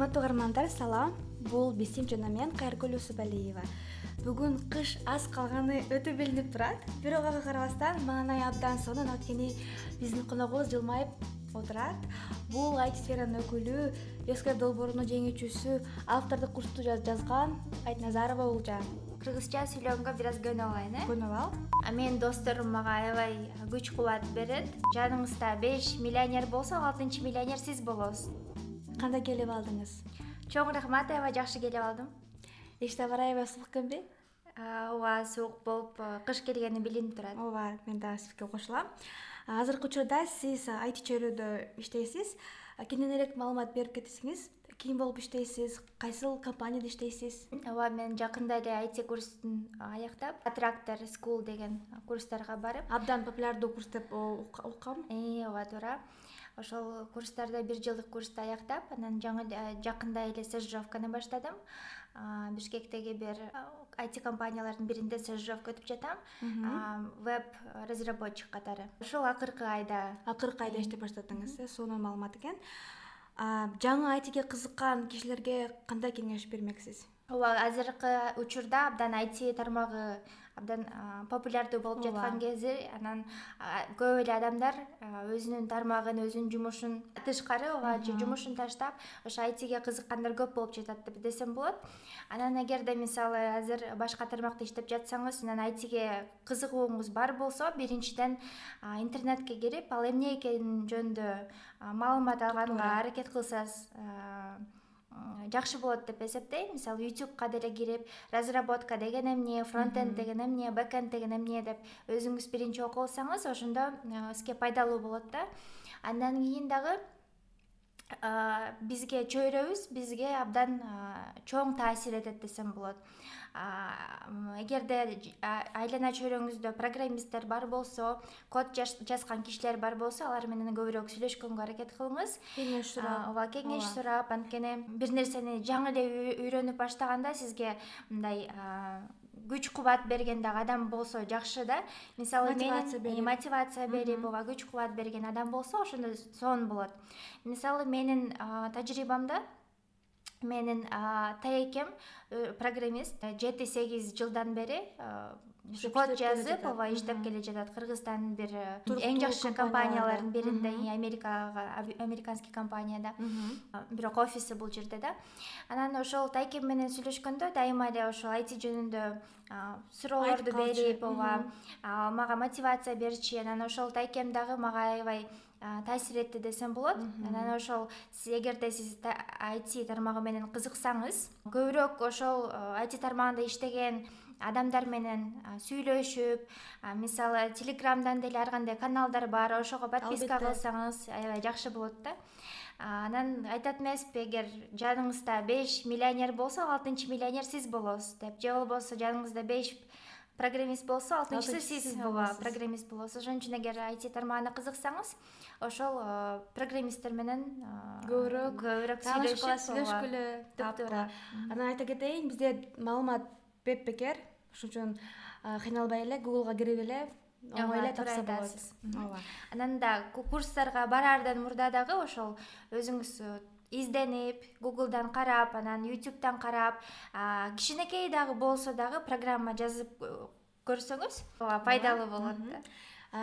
урматтуу угармандар салам. Бул бисим жана мен кайыргүл усубалиева бүгүн кыш аз калганы өтө билинип турат. Бирок ага карабастан маанай абдан сонун анткени биздин коногубуз жылмайып отурат. Бул айти сферанын өкүлү долбоорунун жеңүүчүсү автордук курсту жазган айтназарова уулжан кыргызча сүйлөгөнгө бир аз көнүп алайын э көнүп ал. Менин досторум мага аябай күч кубат берет. Жаныңызда беш миллионер болсо алтынчы миллионер сиз болосуз кандай келип алдыңыз? Чоң рахмат аябай жакшы келип алдым. Эч табар аябай суук экенби ооба суук болуп кыш келгени билинип турат. Ооба мен дагы сизге кошулам. Азыркы учурда сиз айти чөйрөдө иштейсиз. Кененирээк маалымат берип кетсеңиз ким болуп иштейсиз? Кайсыл компанияда иштейсиз? Ооба мен жакында эле айти курстун аяктап трактор скул деген курстарга барып абдан популярдуу курс деп уккам ооба туура ошол курстарда бир жылдык курсту аяктап анан жакында эле стажировканы баштадым. Бишкектеги бир айти компаниялардын биринде стажировка өтүп жатам. Веб разработчик катары. Ушул акыркы айда. Акыркы айда иштеп баштадыңыз э сонун маалымат экен. Жаңы айтиге кызыккан кишилерге кандай кеңеш бермексиз ооба азыркы учурда абдан айти тармагы абдан популярдуу болуп жаткан кези анан көп эле адамдар өзүнүн тармагын өзүнүн жумушун тышкары ооба же жумушун таштап ошо айтиге кызыккандар көп болуп жатат деп десем болот. Анан эгерде мисалы азыр башка тармакта иштеп жатсаңыз анан айтиге кызыгууңуз бар болсо биринчиден интернетке кирип ал эмне экени жөнүндө маалымат алганга аракет кылсаңыз жакшы болот деп эсептейм. Мисалы ютубка деле кирип разработка деген эмне фронтенд деген эмне бекенд деген эмне деп өзүңүз биринчи окуп алсаңыз ошондо сизге пайдалуу болот да. Андан кийин дагы бизге чөйрөбүз бизге абдан чоң таасир этет десем болот эгерде айлана чөйрөңүздө программисттер бар болсо код жазган кишилер бар болсо алар менен көбүрөөк сүйлөшкөнгө аракет кылыңыз. Кеңеш сурап. ооба кеңеш сурап анткени бир нерсени жаңы эле үйрөнүп баштаганда сизге мындай күч кубат берген дагы адам болсо жакшы да. Мисалы берип мотивация берип ооба күч кубат берген адам болсо ошондо сонун болот. Мисалы менин тажрыйбамда менин таекем э, программист. Жети сегиз жылдан бери код жазып ооба иштеп келе жатат. Кыргызстандын бир э, эң жакшы компаниялардын биринде америкага американский компанияда. Бирок офиси бул жерде да. Анан ошол таекем менен сүйлөшкөндө дайыма эле ошол айти жөнүндө суроолорду берип ооба мага мотивация берчү. Анан ошол таекем дагы мага аябай таасир этти десем болот. Анан ошол эгерде сиз айти тармагы менен кызыксаңыз көбүрөөк ошол айти тармагында иштеген адамдар менен сүйлөшүп мисалы телеграмдан деле ар кандай каналдар бар ошого подписка кылсаңыз аябай жакшы болот да. Анан айтат эмеспи эгер жаныңызда беш миллионер болсо алтынчы миллионер сиз болосуз деп же болбосо жаныңызда беш программист болсо алтынчысы сиз ооба программист болосуз. Ошон үчүн эгер айти тармагына кызыксаңыз ошол программисттер менен көбүрөөк көбүрөөк таанышкыла сүйлөшкүлө туура анан айта кетейин бизде маалымат беп бекер ошон үчүн кыйналбай эле гуглга кирип эле оңой эле тапса болот. ооба. Анан да курстарга бараардан мурда дагы ошол өзүңүз изденип гуглдан карап анан ютубтан карап кичинекей дагы болсо дагы программа жазып көрсөңүз. Ооба пайдалуу болот да.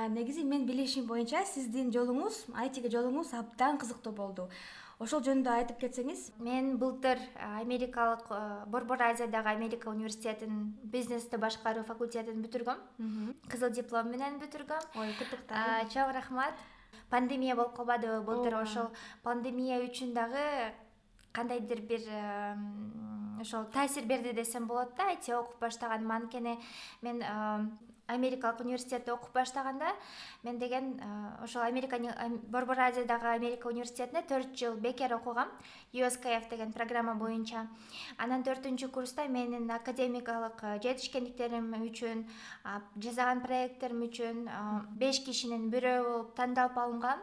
Негизи менин билишим боюнча сиздин жолуңуз айтиге жолуңуз абдан кызыктуу болду. Ошол жөнүндө айтып кетсеңиз. Мен былтыр америкалык борбор азиядагы америка университетинин бизнести башкаруу факультетин бүтүргөм. Кызыл диплом менен бүтүргөм. Ой куттуктайм чоң рахмат пандемия болуп калбадыбы былтыр ошол пандемия үчүн дагы кандайдыр бир ошол таасир берди десем болот да айти окуп баштаганыма анткени мен америкалык университетте окуп баштаганда мен деген ошол америка борбор азиядагы америка университетинде төрт жыл бекер окугам uskf деген программа боюнча. Анан төртүнчү курста менин академикалык жетишкендиктерим үчүн жасаган проекттерим үчүн беш кишинин бирөө болуп тандалып алынгам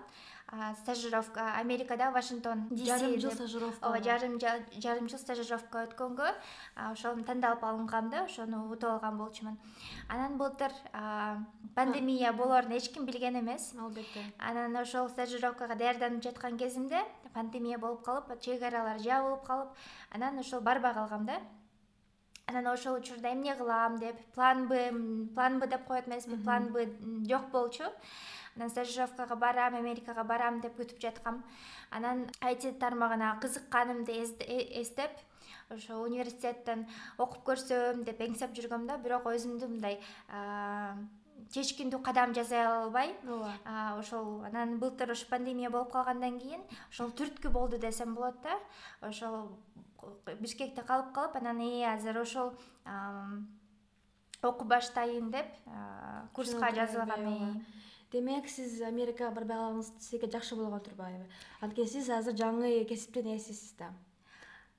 стажировка америкада вашингтон жарым жыл стажировка ооба жарым жарым жыл стажировка өткөнгө ошол тандалып алынгам да ошону утуп алган болчумун. Анан былтыр пандемия болоорун эч ким билген эмес. Албетте. Анан ошол стажировкага даярданып жаткан кезимде пандемия болуп калып чек аралар жабылып калып анан ошол барбай калгам да. Анан ошол учурда эмне кылам деп план б план б деп коет эмеспи план б жок болчу анан стажировкага барам америкага барам деп күтүп жаткам. Анан айти тармагына кызыкканымды э, эстеп ошо университеттен окуп көрсөм деп эңсеп жүргөм да бирок өзүмдү мындай чечкиндүү кадам жасай албай ооба. ошол анан былтыр ушу пандемия болуп калгандан кийин ошол түрткү болду десем болот да ошол бишкекте калып калып анан э азыр ошол окуп баштайын деп курска жазылгам демек сиз америкага барбай калганыңыз сизге жакшы болгон турбайбы анткени сиз азыр жаңы кесиптин ээсисиз да.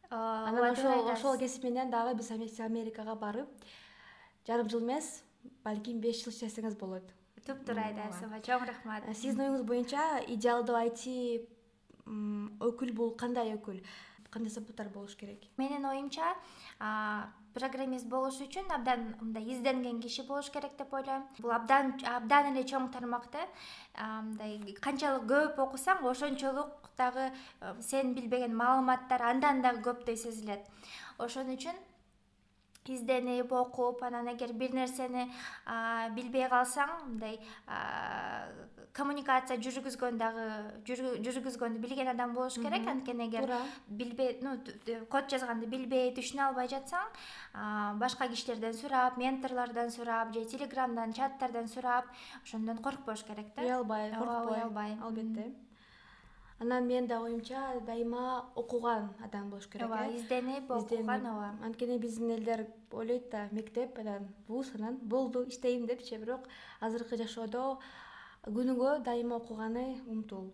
Анан ошол ошол кесип менен дагы биз америкага барып жарым жыл эмес балким беш жыл иштесеңиз болот. Туптуура айтасыз ооба. Чоң рахмат. Сиздин оюңуз боюнча идеалдуу айти өкүл бул кандай өкүл? Кандай сапаттар болуш керек? Менин оюмча программист болуш үчүн абдан мындай изденген киши болуш керек деп ойлойм. Бул абдан абдан эле чоң тармак да мындай канчалык көп окусаң ошончолук дагы сен билбеген маалыматтар андан дагы көптөй сезилет. Ошон үчүн изденип окуп анан эгер бир нерсени билбей калсаң мындай коммуникация жүргүзгөн дагы жүргүзгөндү билген адам болуш керек. Анткени эгер туура билбей ну код жазганды билбей түшүнө албай жатсаң башка кишилерден сурап менторлордон сурап же телеграмдан чаттардан сурап ошондон коркпош керек да. Уялбай коркпой. уялбай. Албетте анан менин да оюмча дайыма окуган адам болуш керек ооба э. изденип окуган ооба анткени биздин элдер ойлойт да мектеп анан вуз анан болду иштейм депчи бирок азыркы жашоодо күнүгө дайыма окуганы умтул.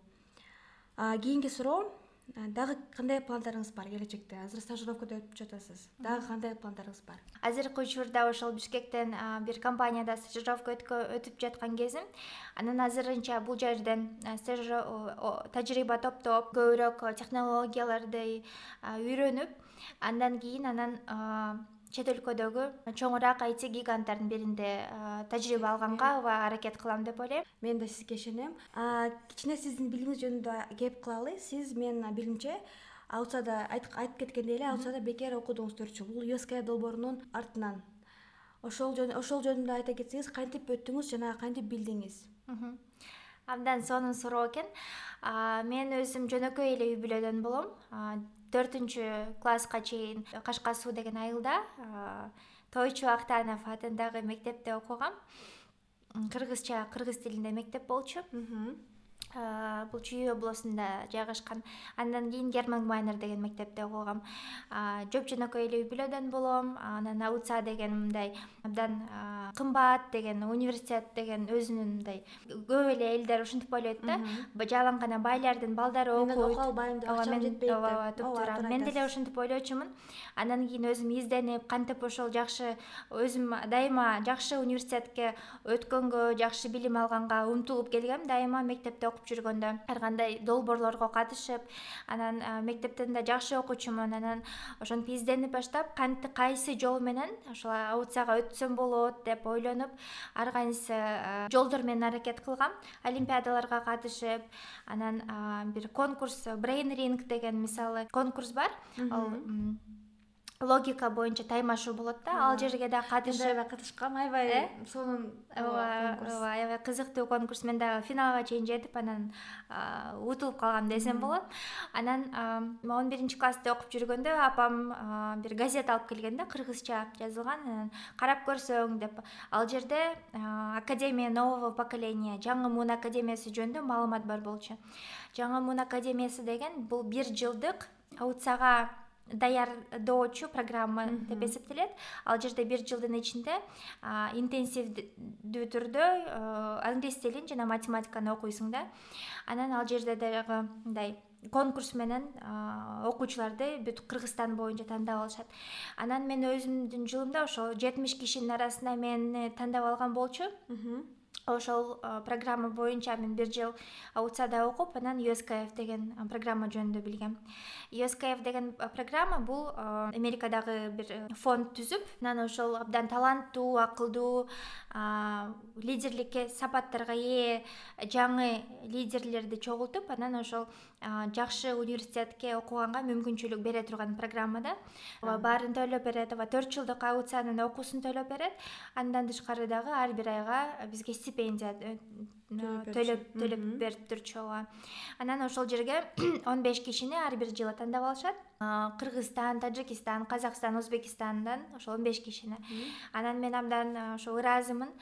Кийинки суроо дагы кандай пландарыңыз бар келечекте? Азыр стажировкада өтүп жатасыз. Дагы кандай пландарыңыз бар? Азыркы учурда ошол бишкектен бир компанияда стажировка өтүп жаткан кезим. Анан азырынча бул жерден тажрыйба топтоп көбүрөөк технологияларды үйрөнүп андан кийин анан чет өлкөдөгү чоңураак айти гиганттардын биринде тажрыйба алганга ооба аракет кылам деп ойлойм. Мен да сизге ишенем. Кичине сиздин билимиңиз жөнүндө кеп кылалы. Сиз менин билимимче аусада айтып кеткендей эле аусада бекер окудуңуз төрт жыл бул юск долбоорунун артынан. Ошол ошол жөнүндө айта кетсеңиз кантип өттүңүз жана кантип билдиңиз абдан сонун суроо экен. Мен өзүм жөнөкөй эле үй бүлөдөн болом. Төртүнчү класска чейин кашка суу деген айылда тойчу актанов атындагы мектепте окугам. Кыргызча кыргыз тилинде мектеп болчу бул чүй областунда жайгашкан андан кийин герман майнер деген мектепте окугам. Жоп жөнөкөй эле үй бүлөдөн болом анан ауца деген мындай абдан кымбат деген университет деген өзүнүн мындай көп эле элдер ушинтип ойлойт да. Жалаң гана байлардын балдары окуйт. мен окуя албайм деп акчам жетпейт деп ооба туптуура мен деле ушинтип ойлочумун андан кийин өзүм изденип кантип ошол жакшы өзүм дайыма жакшы университетке өткөнгө жакшы билим алганга умтулуп келгем. Дайыма мектепте окуп жүргөндө. Ар кандай долбоорлорго катышып анан мектептен да жакшы окуучумун анан ошентип изденип баштап кайсы жол менен ошол ауцага өтсөм болот деп ойлонуп ар кайсы жолдор менен аракет кылгам. Олимпиадаларга катышып анан бир конкурс брейн ринг деген мисалы конкурс бар. Ал логика боюнча таймашуу болот да. Ал жерге да катышып аябай катышкам аябай э? сонун ооба ооба аябай кызыктуу конкурс. Мен дагы финалга чейин жетип анан утулуп калгам десем болот. Анан он биринчи классты окуп жүргөндө апам бир газета алып келген да кыргызча жазылган. Анан карап көрсөң деп. Ал жерде академия нового поколения жаңы муун академиясы жөнүндө маалымат бар болчу. Жаңы муун академиясы деген бул бир жылдык ауцага даярдоочу программа деп эсептелет. Ал жерде бир жылдын ичинде интенсивдүү түрдө англис тилин жана математиканы окуйсуң да анан ал жерде дагы мындай конкурс менен окуучуларды бүт кыргызстан боюнча тандап алышат. Анан мен өзүмдүн жылымда ошол жетимиш кишинин арасына мени тандап алган болчу ошол программа боюнча мен бир жыл уцада окуп анан uskf деген программа жөнүндө билгем. Uskf деген программа бул америкадагы бир э, фонд түзүп анан ошол абдан таланттуу акылдуу лидерликке сапаттарга ээ жаңы лидерлерди чогултуп анан ошол жакшы университетке окуганга мүмкүнчүлүк бере турган программа да баарын төлөп берет ооба төрт жылдык ауцанын окуусун төлөп берет. Андан тышкары дагы ар бир айга бизге стипендия э, төлөп төлөп берип турчу ооба анан ошол жерге он беш кишини ар бир жылы тандап алышат. Кыргызстан тажикистан казакстан узбекистандан ошол он беш кишини. Анан мен абдан ошо ыраазымын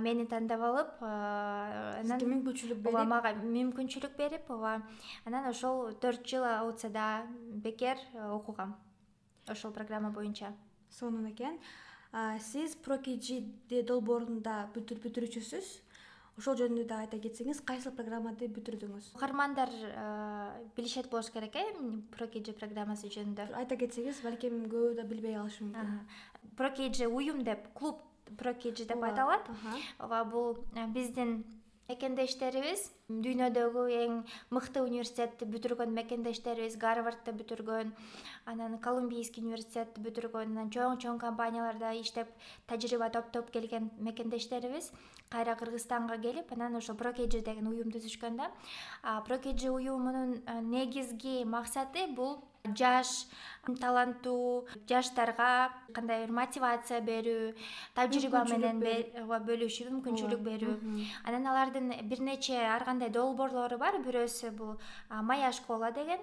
мени тандап алып анан мүмкүнчүлүк берип? ооба мага мүмкүнчүлүк берип ооба анан ошол төрт жыл ауцада бекер окугам. Ошол программа боюнча. Сонун экен сиз прокижи долбоорунда бүтүрүүчүсүз. Ошол жөнүндө дагы айта кетсеңиз кайсыл программаны бүтүрдүңүз? Угармандар билишет болуш керек э прокижи программасы жөнүндө. Айта кетсеңиз балким көбү да билбей калышы мүмкүн. Прокижи уюм деп клуб прокижи деп аталат ооба бул биздин мекендештерибиз. Дүйнөдөгү эң мыкты университетти бүтүргөн мекендештерибиз гарвардты бүтүргөн анан колумбийский университетти бүтүргөн анан чоң чоң компанияларда иштеп тажрыйба топтоп келген мекендештерибиз. Кайра кыргызстанга келип анан ошо прокежи деген уюм түзүшкөн да. Прокежи уюмунун негизги максаты бул жаш таланттуу жаштарга кандай бир мотивация берүү тажрыйба менен бөлүшүү мүмкүнчүлүк берүү. анан алардын бир нече ар кандай долбоорлору бар. Бирөөсү бул моя школа деген.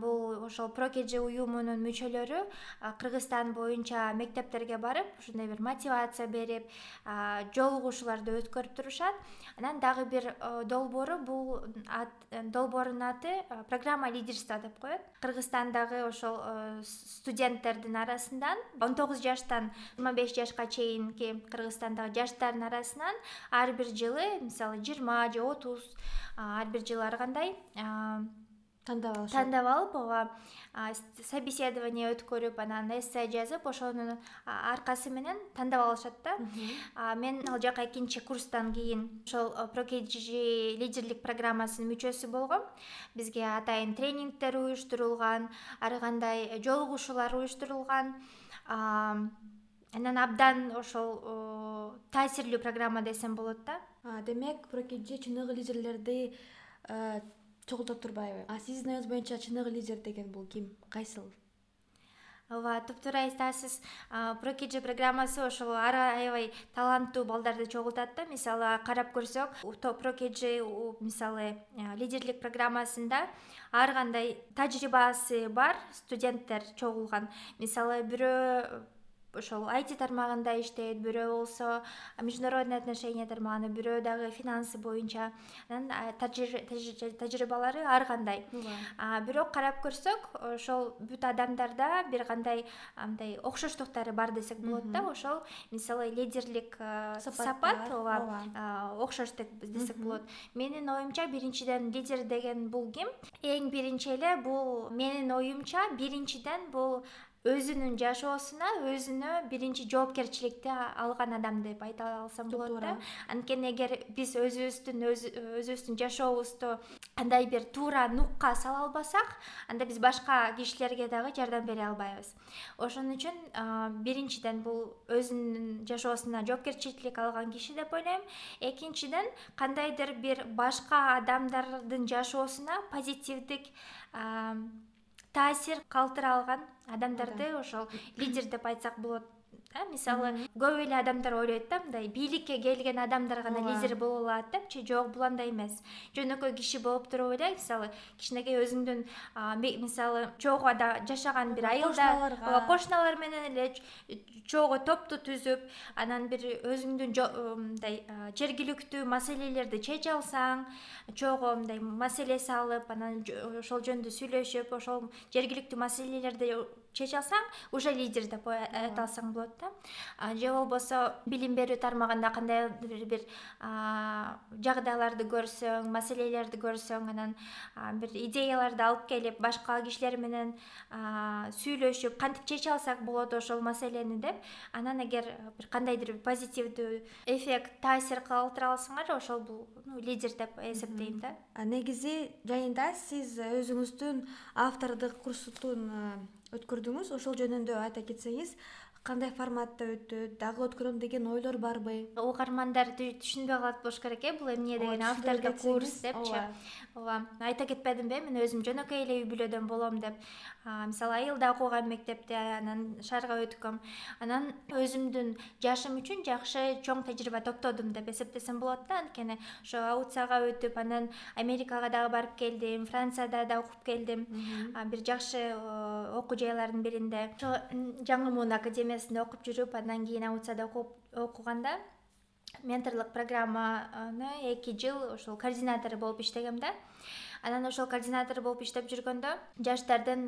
Бул ошол прокежи уюмунун мүчөлөрү кыргызстан боюнча мектептерге барып ушундай бир мотивация берип жолугушууларды өткөрүп турушат. Анан дагы бир долбоору бул долбоордун аты программа лидерства деп коет. Кыргызстандагы ошол студенттердин арасынан он тогуз жаштан жыйырма беш жашка чейинки кыргызстандагы жаштардын арасынан ар бир жылы мисалы жыйырма же отуз ар бир жылы ар кандай тандап алышат. Тандап алып ооба собеседование өткөрүп анан эссе жазып ошонун аркасы менен тандап алышат да. Мен ал жака экинчи курстан кийин ошол прокежи лидерлик программасынын мүчөсү болгом. Бизге атайын тренингдер уюштурулган ар кандай жолугушуулар уюштурулган. Анан абдан ошол таасирлүү программа десем болот да. Демек прокежи чыныгы лидерлерди чогултуп турбайбы. А сиздин оюңуз боюнча чыныгы лидер деген бул ким? Кайсыл? Ооба туптуура айтасыз прокежи программасы ошол аябай таланттуу балдарды чогултат да мисалы карап көрсөк прокежи мисалы лидерлик программасында ар кандай тажрыйбасы бар студенттер чогулган. Мисалы бирөө ошол айти тармагында иштейт бирөө болсо международный отношения тармагында бирөө дагы финансы боюнча анан тажрыйбалары ар кандай. Бирок карап көрсөк ошол бүт адамдарда бир кандай мындай окшоштуктары бар десек болот да ошол мисалы лидерлик сапат ооба окшош десек болот. Менин оюмча биринчиден лидер деген бул ким? Эң биринчи эле бул менин оюмча биринчиден бул өзүнүн жашоосуна өзүнө биринчи жоопкерчиликти алган адам деп айта алсам болот да. Анткени эгер биз өзүбүздүн өзүбүздүн жашообузду андай бир туура нукка сала албасак анда биз башка кишилерге дагы жардам бере албайбыз. Ошон үчүн биринчиден бул өзүнүн жашоосуна жоопкерчилик алган киши деп ойлойм. Экинчиден кандайдыр бир башка адамдардын жашоосуна позитивдик таасир калтыра алган адамдарды ошол лидер деп айтсак болот да мисалы көп эле адамдар ойлойт да мындай бийликке келген адамдар гана лидер боло алат депчи жок бул андай эмес. Жөнөкөй киши болуп туруп эле мисалы кичинекей өзүңдүн мисалы чогуу жашаган бир айылда ооба кошуналар менен эле чогуу топту түзүп анан бир өзүңдүн мындай жергиликтүү маселелерди чече алсаң чогуу мындай маселе салып анан ошол жөнүндө сүйлөшүп ошол жергиликтүү маселелерди чече алсаң уже лидер деп айта алсаң болот да. Же болбосо билим берүү тармагында кандайдыр бир жагдайларды көрсөң маселелерди көрсөң анан бир идеяларды алып келип башка кишилер менен сүйлөшүп кантип чече алсак болот ошол маселени деп анан эгер бир кандайдыр бир позитивдүү эффект таасир калтыра алсаңар ошол бул лидер деп эсептейм да. Негизи жайында сиз өзүңүздүн автордук курстун өткөрдүңүз? Ошол жөнүндө айта кетсеңиз кандай форматта өтөт дагы өткөрөм деген ойлор барбы? Угармандар түшүнбөй калат болуш керек э бул эмне деген автордук курс депчи. ооба. Айта кетпедимби мен өзүм жөнөкөй эле үй бүлөдөн болом деп мисалы айылда окугам мектепте анан шаарга өткөм. Анан өзүмдүн жашым үчүн жакшы чоң тажрыйба топтодум деп эсептесем болот да. Анткени ошо ауцияга өтүп анан америкага дагы барып келдим францияда да окуп келдим. Бир жакшы окуу жайлардын биринде. Ошо жаңы муун академиясында окуп жүрүп андан кийин ауцияда окуганда менторлук программаны эки жыл ошол координатору болуп иштегем да. Анан ошол координатор болуп иштеп жүргөндө жаштардын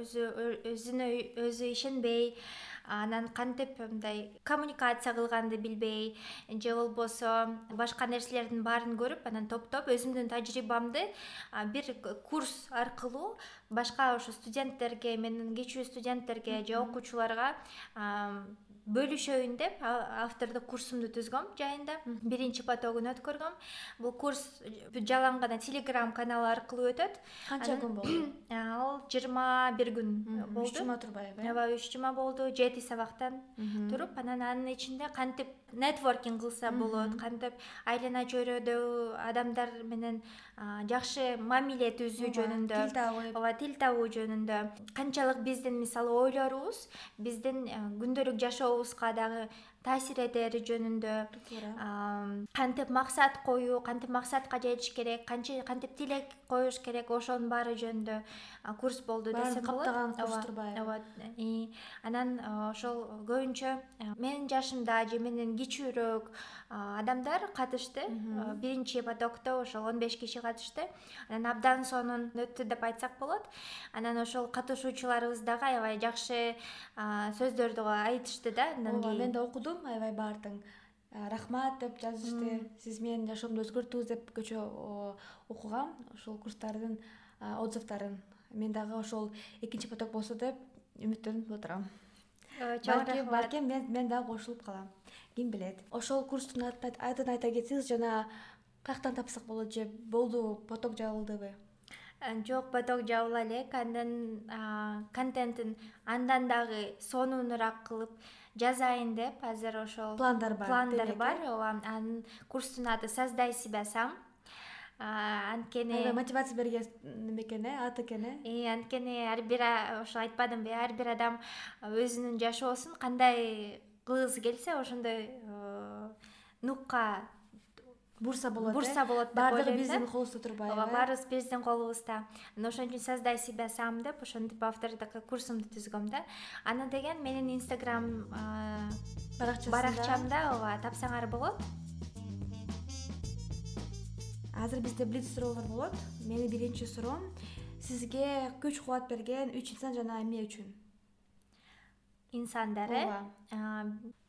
өзү өзүнө өзү ишенбей анан кантип мындай коммуникация кылганды билбей же болбосо башка нерселердин баарын көрүп анан топтоп өзүмдүн тажрыйбамды бир курс аркылуу башка ошо студенттерге менден кичүү студенттерге же окуучуларга бөлүшөйүн деп автордук курсумду түзгөм жайында. Биринчи потогун өткөргөм. Бул курс жалаң гана телеграм каналы аркылуу өтөт. Канча күн болду? ал жыйырма бир күн болду үч жума турбайбы э? Ооба үч жума болду. Жети сабактан туруп анан анын ичинде кантип нетворкинг кылса болот кантип айлана чөйрөдөгү адамдар менен жакшы мамиле түзүү жөнүндө тил табып ооба тил табуу жөнүндө канчалык биздин мисалы ойлорубуз биздин күндөлүк дагы таасир этери жөнүндө кантип максат коюу кантип максатка жетиш керек кантип тилек коюш керек ошонун баары жөнүндө курс болду десем болот. баарын каптаган курс турбайбы? ооба анан ошол көбүнчө менин жашымда же менден кичүүрөөк адамдар катышты. Биринчи потокто ошол он беш киши катышты. Анан абдан сонун өттү деп айтсак болот. Анан ошол катышуучуларыбыз дагы аябай жакшы сөздөрдү айтышты да. Андан кийин. мен да окудум аябай баардыгын рахмат деп жазышты. Сиз менин жашоомду өзгөрттүңүз деп көчө окугам. Ошол курстардын отзывдарын мен дагы ошол экинчи поток болсо деп үмүттөнүп отурам. Чоң рахмат. балким мен дагы кошулуп калам. Ким билет? Ошол курстун атын айта кетсеңиз жана каяктан тапсак болот же болду поток жабылдыбы? Жок поток жабыла элек. Андан контентин андан дагы сонунураак кылып жазайын деп азыр ошол пландар бар пландар бар. Ооба анын курстун аты создай себя сам анткени мотивация берген неме экен э? Ат экен э? Анткени ар бир ошо айтпадымбы ар бир адам өзүнүн жашоосун кандай кылгысы келсе ошондой нукка бурса болот э? Бурса болот деп баардыгы биздин колубузда турбайбы ооба баарыбыз биздин колубузда. Анан ошон үчүн создай себя сам деп ошентип автордук курсумду түзгөм да. Аны деген менин инстаграм баракчасында. баракчамда ооба тапсаңар болот. Азыр бизде блиц суроолор болот. Менин биринчи суроом сизге күч кубат берген үч инсан жана эмне үчүн? Инсандар э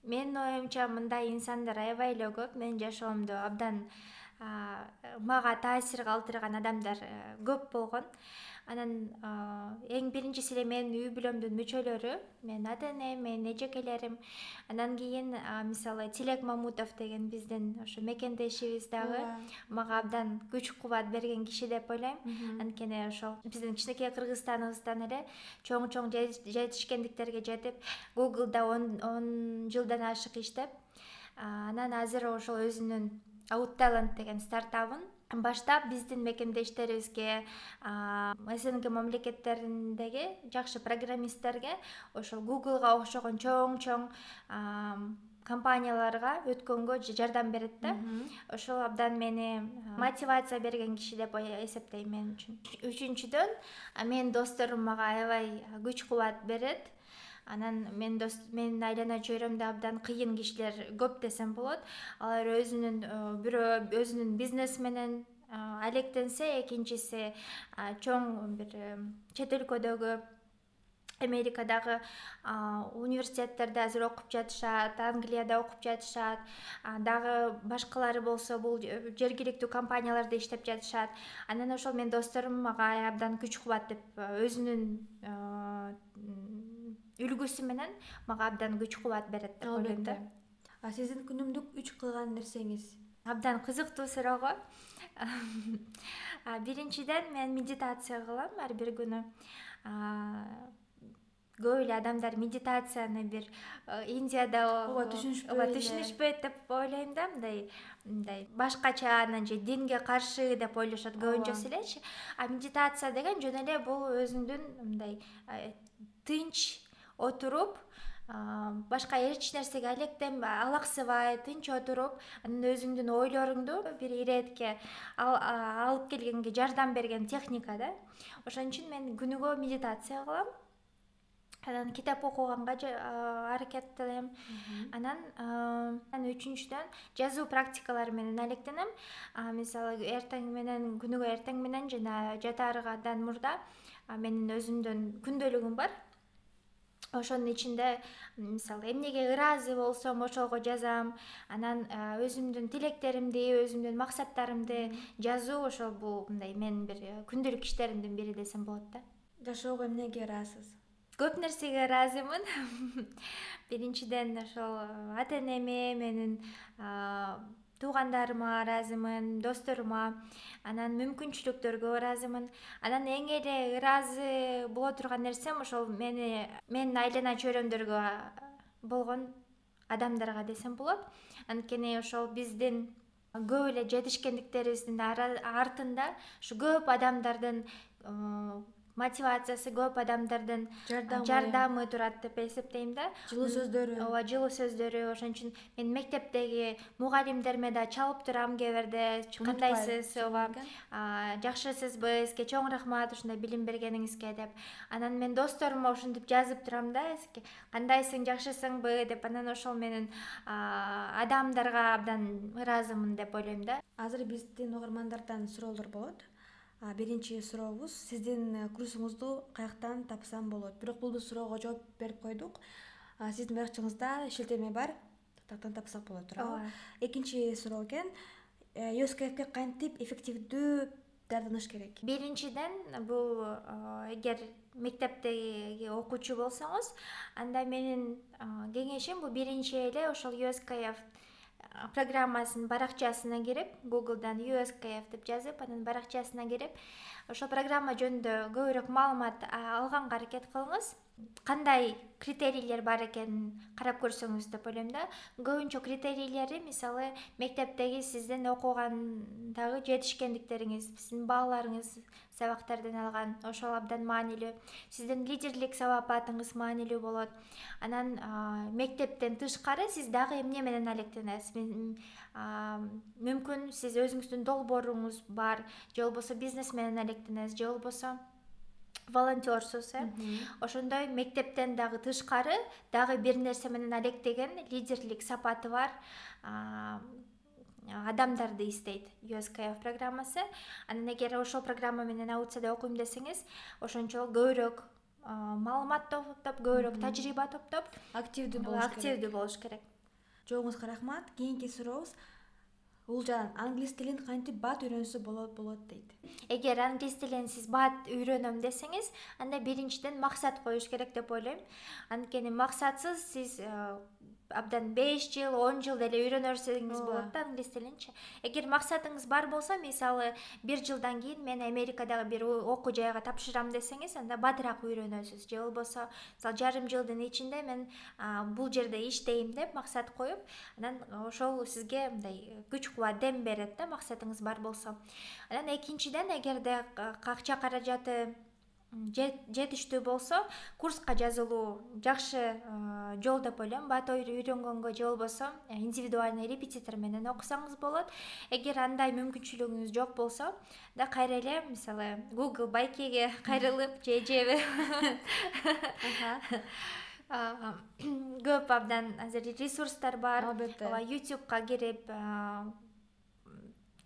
менин оюмча мындай инсандар аябай эле көп. Менин жашоомдо абдан мага таасир калтырган адамдар э, көп болгон анан эң биринчиси эле менин үй бүлөмдүн мүчөлөрү менин ата энем менин эжекелерим андан кийин мисалы тилек мамутов деген биздин ошо мекендешибиз дагы. Мага абдан күч кубат берген киши деп ойлойм анткени ошол биздин кичинекей кыргызстаныбыздан эле чоң чоң жетишкендиктерге жетип гуглда он жылдан ашык иштеп анан азыр ошол өзүнүн ауталент деген стартабын баштап биздин мекендештерибизге снг мамлекеттериндеги жакшы программисттерге ошол гуглга окшогон чоң чоң компанияларга өткөнгө жардам берет да. Ошол абдан мени мотивация берген киши деп эсептейм мен үчүн. Үчүнчүдөн менин досторум мага аябай күч кубат берет анан менин менин айлана чөйрөмдө абдан кыйын кишилер көп десем болот. Алар өзүнүн бирөө өзүнүн бизнеси менен алектенсе экинчиси чоң бир чет өлкөдөгү америкадагы университеттерде азыр окуп жатышат англияда окуп жатышат дагы башкалары болсо бул жергиликтүү компанияларда иштеп жатышат. Анан ошол менин досторум мага абдан күч кубат деп өзүнүн үлгүсү менен мага абдан күч кубат берет деп ойлойм да. Сиздин күнүмдүк үч кылган нерсеңиз? Абдан кызыктуу суроо го. Биринчиден мен медитация кылам ар бир күнү. Көп эле адамдар медитацияны бир индияда ооба түшүнүшпөйт ооба түшүнүшпөйт деп ойлойм да мындай мындай башкача анан же динге каршы деп ойлошот көбүнчөсү элечи а медитация деген жөн эле бул өзүңдүн мындай э, тынч отуруп башка эч нерсеге алаксыбай тынч отуруп анан өзүңдүн ойлоруңду бир иретке алып келгенге жардам берген техника да. Ошон үчүн мен күнүгө медитация кылам. Анан китеп окуганга аракеттенем анан үчүнчүдөн жазуу практикалары менен алектенем. Мисалы эртең менен күнүгө эртең менен жана жатаардан мурда менин өзүмдүн күндөлүгүм бар ошонун ичинде мисалы эмнеге ыраазы болсом ошого жазам анан өзүмдүн тилектеримди өзүмдүн максаттарымды жазуу ошол бул мындай менин бир күндөлүк иштеримдин бири десем болот да. Жашоого эмнеге ыраазысыз көп нерсеге ыраазымын. Биринчиден ошол ата энеме менин туугандарыма ыраазымын досторума анан мүмкүнчүлүктөргө ыраазымын. Анан эң эле ыраазы боло турган нерсем ошол мени менин айлана чөйрөмдөргө болгон адамдарга десем болот. Анткени ошол биздин көп эле жетишкендиктерибиздин артында ушу көп адамдардын мотивациясы көп адамдардын жардамы турат деп эсептейм да. Жылуу сөздөрү. ооба жылуу сөздөрү. Ошон үчүн мен мектептеги мугалимдериме да чалып турам кээ бирде кандайсыз ооба? жакшысызбы сизге чоң рахмат ушундай билим бергениңизге деп. Анан мен досторума ушинтип жазып турам да кандайсың жакшысыңбы деп. Анан ошол менин адамдарга абдан ыраазымын деп ойлойм да. Азыр биздин угармандардан суроолор болот биринчи сурообуз. Сиздин э, курсуңузду каяктан тапсам болот. Бирок бул суроого жооп берип койдук. Сиздин баракчаңызда шилтеме бар. Каяктан тапсак болот туурабы. Ооба. Экинчи суроо экен. Юскфке э, кантип эффективдүү даярданыш керек? Биринчиден бул э, эгер мектептеги окуучу болсоңуз анда менин кеңешим бул биринчи эле ошол юскф программасынын баракчасына кирип гуглдан uskf деп жазып анан баракчасына кирип ошол программа жөнүндө көбүрөөк маалымат алганга аракет кылыңыз кандай критерийлер бар экенин карап көрсөңүз деп ойлойм да. Көбүнчө критерийлери мисалы мектептеги сиздин окугандагы жетишкендиктериңиз сиздин бааларыңыз сабактардан алган ошол абдан маанилүү. Сиздин лидерлик сабапатыңыз маанилүү болот. Анан мектептен тышкары сиз дагы эмне менен алектенесиз? Мүмкүн сиз өзүңүздүн долбооруңуз бар же болбосо бизнес менен алектенесиз же болбосо волонтерсуз э? Ошондой мектептен дагы тышкары дагы бир нерсе менен алектеген лидерлик сапаты бар. Адамдарды издейт uskf программасы. Анан эгер ошол программа менен аудцияда окуйм десеңиз ошончо көбүрөөк маалымат топтоп көбүрөөк тажрыйба топтоп активдүү болуш активдүү болуш керек. Жообуңузга рахмат. Кийинки сурообуз уулжан англис тилин кантип бат үйрөнсө болот дейт? Эгер англис тилин сиз бат үйрөнөм десеңиз анда биринчиден максат коюш керек деп ойлойм. Анткени максатсыз сиз э, абдан беш жыл он жыл деле үйрөнө берсеңиз болот да англис тилинчи эгер максатыңыз бар болсо мисалы бир жылдан кийин мен америкадагы бир окуу жайга тапшырам десеңиз анда батыраак үйрөнөсүз. Же болбосо мисалы жарым жылдын ичинде мен бул жерде иштейм деп максат коюп анан ошол сизге мындай күч кубат дем берет да максатыңыз бар болсо. Анан экинчиден эгерде акча каражаты жетиштүү болсо курска жазылуу жакшы жол деп ойлойм бат үйрөнгөнгө же болбосо э, индивидуальный репетитор менен окусаңыз болот. Эгер андай мүмкүнчүлүгүңүз жок болсо да кайра эле мисалы google байкеге кайрылып же эжеби көп абдан азыр ресурстар бар. Албетте. Ооба youtubека кирип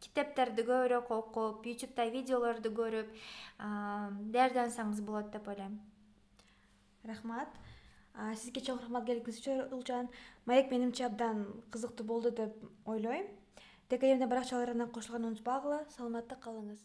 китептерди көбүрөөк окуп ютубта видеолорду көрүп даярдансаңыз болот деп ойлойм рахмат. Сизге чоң рахмат келгениңиз үчүн улжан маек менимче абдан кызыктуу болду деп ойлойм. Ткмдин баракчаларына кошулганды унутпагыла саламатта калыңыз